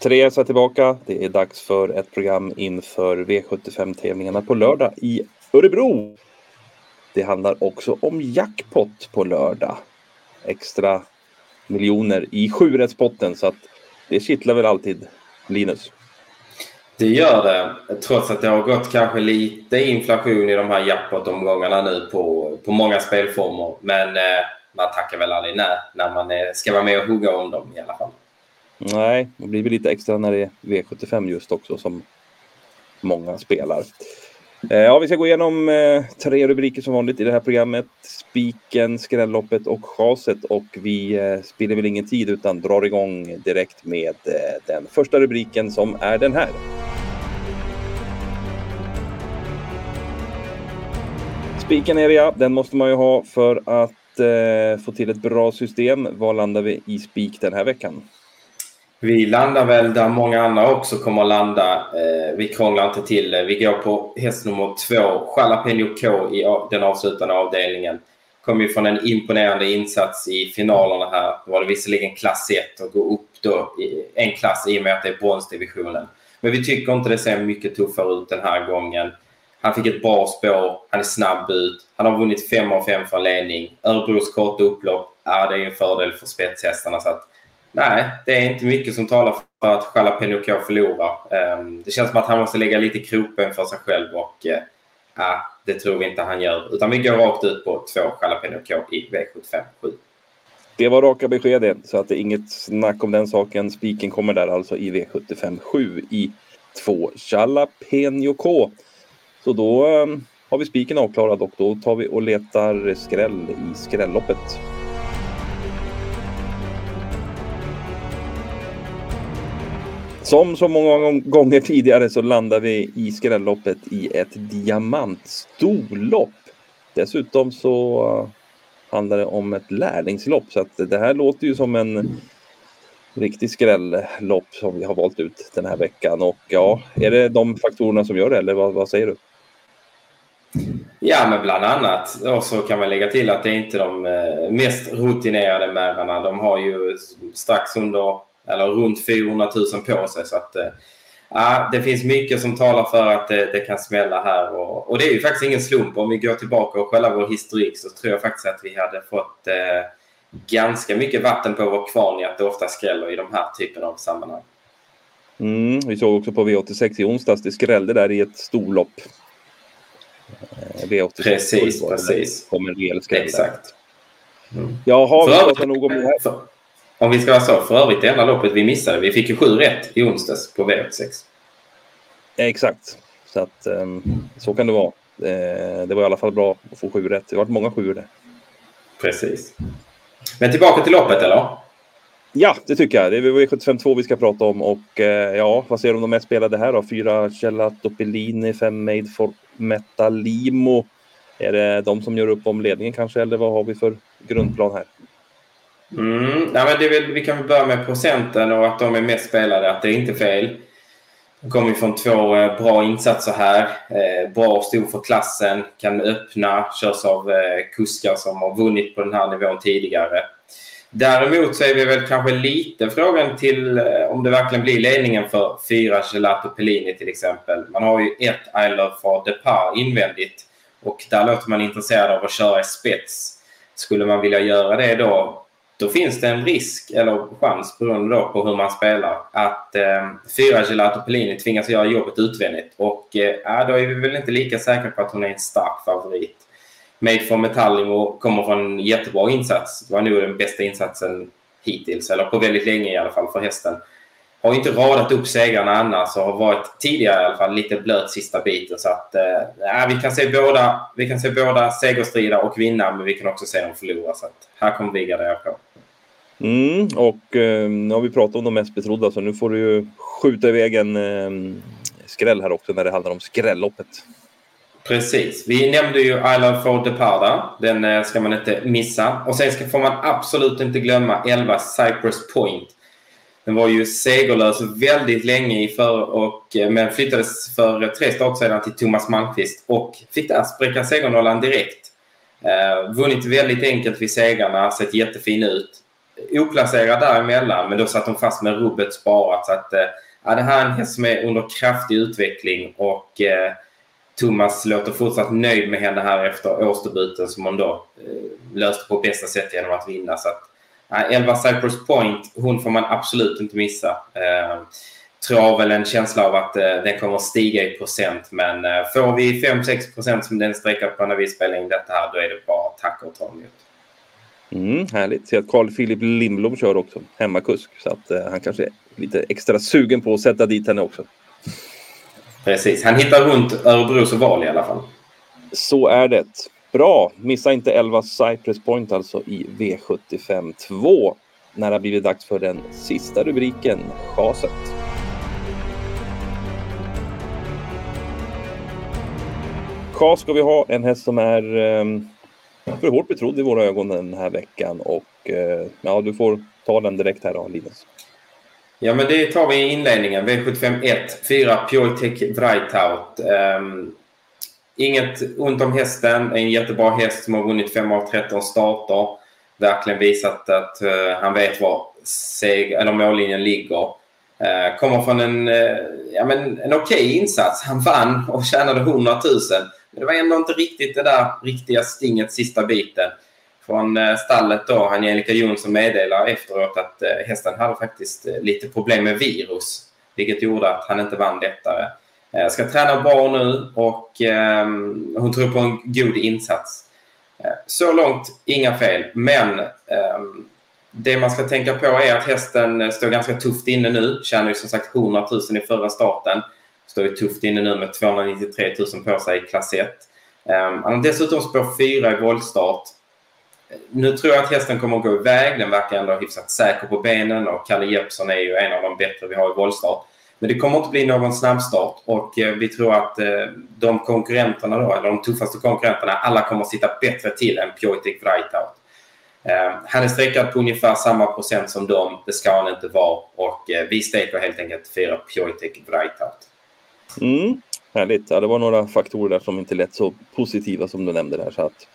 Therese är tillbaka. Det är dags för ett program inför V75-tävlingarna på lördag i Örebro. Det handlar också om jackpot på lördag. Extra miljoner i sjurättspotten så att det kittlar väl alltid Linus. Det gör det, trots att det har gått kanske lite inflation i de här jackpot-omgångarna nu på, på många spelformer. Men eh, man tackar väl aldrig nej när man eh, ska vara med och hugga om dem i alla fall. Nej, det blir väl lite extra när det är V75 just också som många spelar. Eh, ja, vi ska gå igenom eh, tre rubriker som vanligt i det här programmet. Spiken, skrälloppet och chaset. Och vi eh, spiller väl ingen tid utan drar igång direkt med den första rubriken som är den här. Spiken är det ja, den måste man ju ha för att få till ett bra system. Var landar vi i spik den här veckan? Vi landar väl där många andra också kommer att landa. Eh, vi krånglar inte till det. Vi går på häst nummer två, Jalapeno K i den avslutande avdelningen. Kom ju från en imponerande insats i finalerna här. Då var det visserligen klass 1 och gå upp då i en klass i och med att det är bronsdivisionen. Men vi tycker inte det ser mycket tuffare ut den här gången. Han fick ett bra spår, han är snabb ut, han har vunnit 5 av 5 från ledning. Örebros korta upplopp, ja, det är en fördel för spetshästarna. Så att Nej, det är inte mycket som talar för att Jalapeno K förlorar. Ehm, det känns som att han måste lägga lite kroppen för sig själv och äh, det tror vi inte han gör. Utan vi går rakt ut på två Jalapeno K i V75 7. Det var raka besked så att det är inget snack om den saken. Spiken kommer där alltså i V75 7 i två Jalapeno K. Så då ehm, har vi spiken avklarad och då tar vi och letar skräll i skrälloppet. Som så många gånger tidigare så landar vi i skrälloppet i ett diamantstorlopp. Dessutom så eh, handlar det om ett lärlingslopp så att det här låter ju som en riktig skrällopp som vi har valt ut den här veckan. Och ja, är det de faktorerna som gör det eller vad, vad säger du? Ja, men bland annat. Och så kan man lägga till att det är inte de eh, mest rutinerade märarna. De har ju strax under eller runt 400 000 på sig. Så att, eh, ja, det finns mycket som talar för att det, det kan smälla här. Och, och, det är ju faktiskt ingen slump. Om vi går tillbaka och kollar vår historik så tror jag faktiskt att vi hade fått eh, ganska mycket vatten på vår kvarn i att det ofta skräller i de här typen av sammanhang. Mm, vi såg också på V86 i onsdags, det skrällde där i ett storlopp. Eh, V86 precis, precis. Kom en rejäl skräll Exakt. Mm. Jaha, vi pratar nog om det här. Om vi ska vara så, för övrigt det enda loppet vi missade. Vi fick ju sju rätt i onsdags på V86. Exakt. Så att um, så kan det vara. Eh, det var i alla fall bra att få sju rätt. Det har varit många sjuor där. Precis. Men tillbaka till loppet eller? Ja, det tycker jag. Det är V75 vi ska prata om och eh, ja, vad säger du om de mest spelade här då? Fyra Gelato Pellini, fem Made for Metalimo. Är det de som gör upp om ledningen kanske eller vad har vi för grundplan här? Mm, ja, men det väl, vi kan väl börja med procenten och att de är mest spelade, att det är inte fel. De kommer från två eh, bra insatser här. Eh, bra och stor för klassen, kan öppna, körs av eh, kuskar som har vunnit på den här nivån tidigare. Däremot så är vi väl kanske lite frågan till om det verkligen blir ledningen för fyra Gelato Pellini till exempel. Man har ju ett I Love for Depart invändigt och där låter man intresserad av att köra i spets. Skulle man vilja göra det då då finns det en risk, eller chans beroende då på hur man spelar, att eh, fyra Gelato Pellini tvingas göra jobbet utvändigt. Och eh, då är vi väl inte lika säkra på att hon är en stark favorit. Made for Metallimo kommer från en jättebra insats. Det var nog den bästa insatsen hittills, eller på väldigt länge i alla fall för hästen. Har inte radat upp segrarna annars och har varit tidigare i alla fall lite blöt sista biten. Så att eh, vi, kan se båda, vi kan se båda segerstrida och vinna men vi kan också se dem förlora. Så att här kommer vi gardera på. Mm, och eh, nu har vi pratat om de mest betrodda så nu får du ju skjuta iväg en eh, skräll här också när det handlar om skrälloppet. Precis. Vi nämnde ju Island for Deparda. Den eh, ska man inte missa. Och sen ska, får man absolut inte glömma 11 Cypress Point. Den var ju segerlös väldigt länge i för och, eh, men flyttades för tre start sedan till Thomas Malmqvist och fick där spräcka segernollan direkt. Eh, vunnit väldigt enkelt vid segrarna, sett jättefin ut oplacerad däremellan, men då satt hon fast med rubbet sparat. Så att, eh, det här är en häst som är under kraftig utveckling och eh, Thomas låter fortsatt nöjd med henne här efter årsdebuten som hon då eh, löste på bästa sätt genom att vinna. Så att, 11 Cypress Point, hon får man absolut inte missa. Eh, tror väl en känsla av att eh, den kommer att stiga i procent. Men eh, får vi 5-6 procent som den sträcker på när vi spelar in detta här, då är det bara tack och ta emot. Mm, härligt. Se att Carl Philip Lindblom kör också, hemmakusk. Så att eh, han kanske är lite extra sugen på att sätta dit henne också. Precis, han hittar runt Örebros val i alla fall. Så är det. Bra, missa inte 11 Cypress Point alltså i V75 2. När det har blivit dags för den sista rubriken, chaset. Chas ska vi ha en häst som är ehm, för hårt betrodd i våra ögon den här veckan och eh, ja, du får ta den direkt här då, Linus. Ja, men det tar vi i inledningen. V75 1, 4 Piotek Vrajtaut. Um, inget ont om hästen. En jättebra häst som har vunnit 5 av 13 starter. Verkligen visat att uh, han vet var seg eller mållinjen ligger. Uh, kommer från en, uh, ja, men en okej okay insats. Han vann och tjänade 100 000. Men det var ändå inte riktigt det där riktiga stinget sista biten från stallet då, Angelica Jonsson meddelar efteråt att hästen hade faktiskt lite problem med virus, vilket gjorde att han inte vann lättare. Eh, ska träna bra nu och ehm, hon tror på en god insats. Eh, så långt inga fel, men ehm, det man ska tänka på är att hästen eh, står ganska tufft inne nu. Tjänar ju som sagt 100 000 i förra starten. Står ju tufft inne nu med 293 000 på sig i klass 1. Ehm, han har dessutom spår 4 i voltstart nu tror jag att hästen kommer att gå iväg. Den verkar ändå hyfsat säker på benen och Kalle Jeppsson är ju en av de bättre vi har i voltstart. Men det kommer inte bli någon snabbstart och eh, vi tror att eh, de konkurrenterna då, eller de tuffaste konkurrenterna, alla kommer att sitta bättre till än Piotic Wrightout. Eh, han är sträckad på ungefär samma procent som dem. Det ska han inte vara och vi steker helt enkelt fyra Piotic Wrightout. Mm, härligt. Ja, det var några faktorer där som inte lät så positiva som du nämnde där. Så att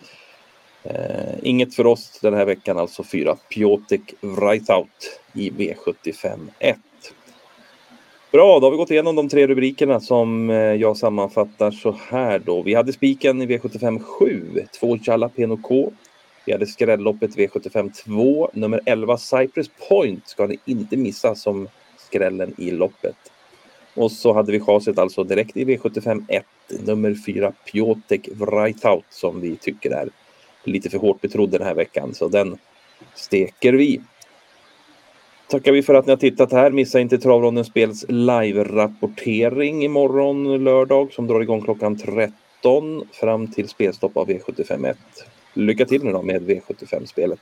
Eh, inget för oss den här veckan, alltså fyra Piotek Wrightout i V75 1. Bra, då har vi gått igenom de tre rubrikerna som eh, jag sammanfattar så här då. Vi hade spiken i V75 7, 2 Jalapeno K. Vi hade skrälloppet V75 2, nummer 11 Cypress Point ska ni inte missa som skrällen i loppet. Och så hade vi chaset alltså direkt i V75 1, nummer 4 Piotek Wrightout som vi tycker är lite för hårt betrodd den här veckan, så den steker vi. Tackar vi för att ni har tittat här. Missa inte Travronden Spels live-rapportering imorgon lördag som drar igång klockan 13 fram till spelstopp av V751. Lycka till nu då med V75-spelet.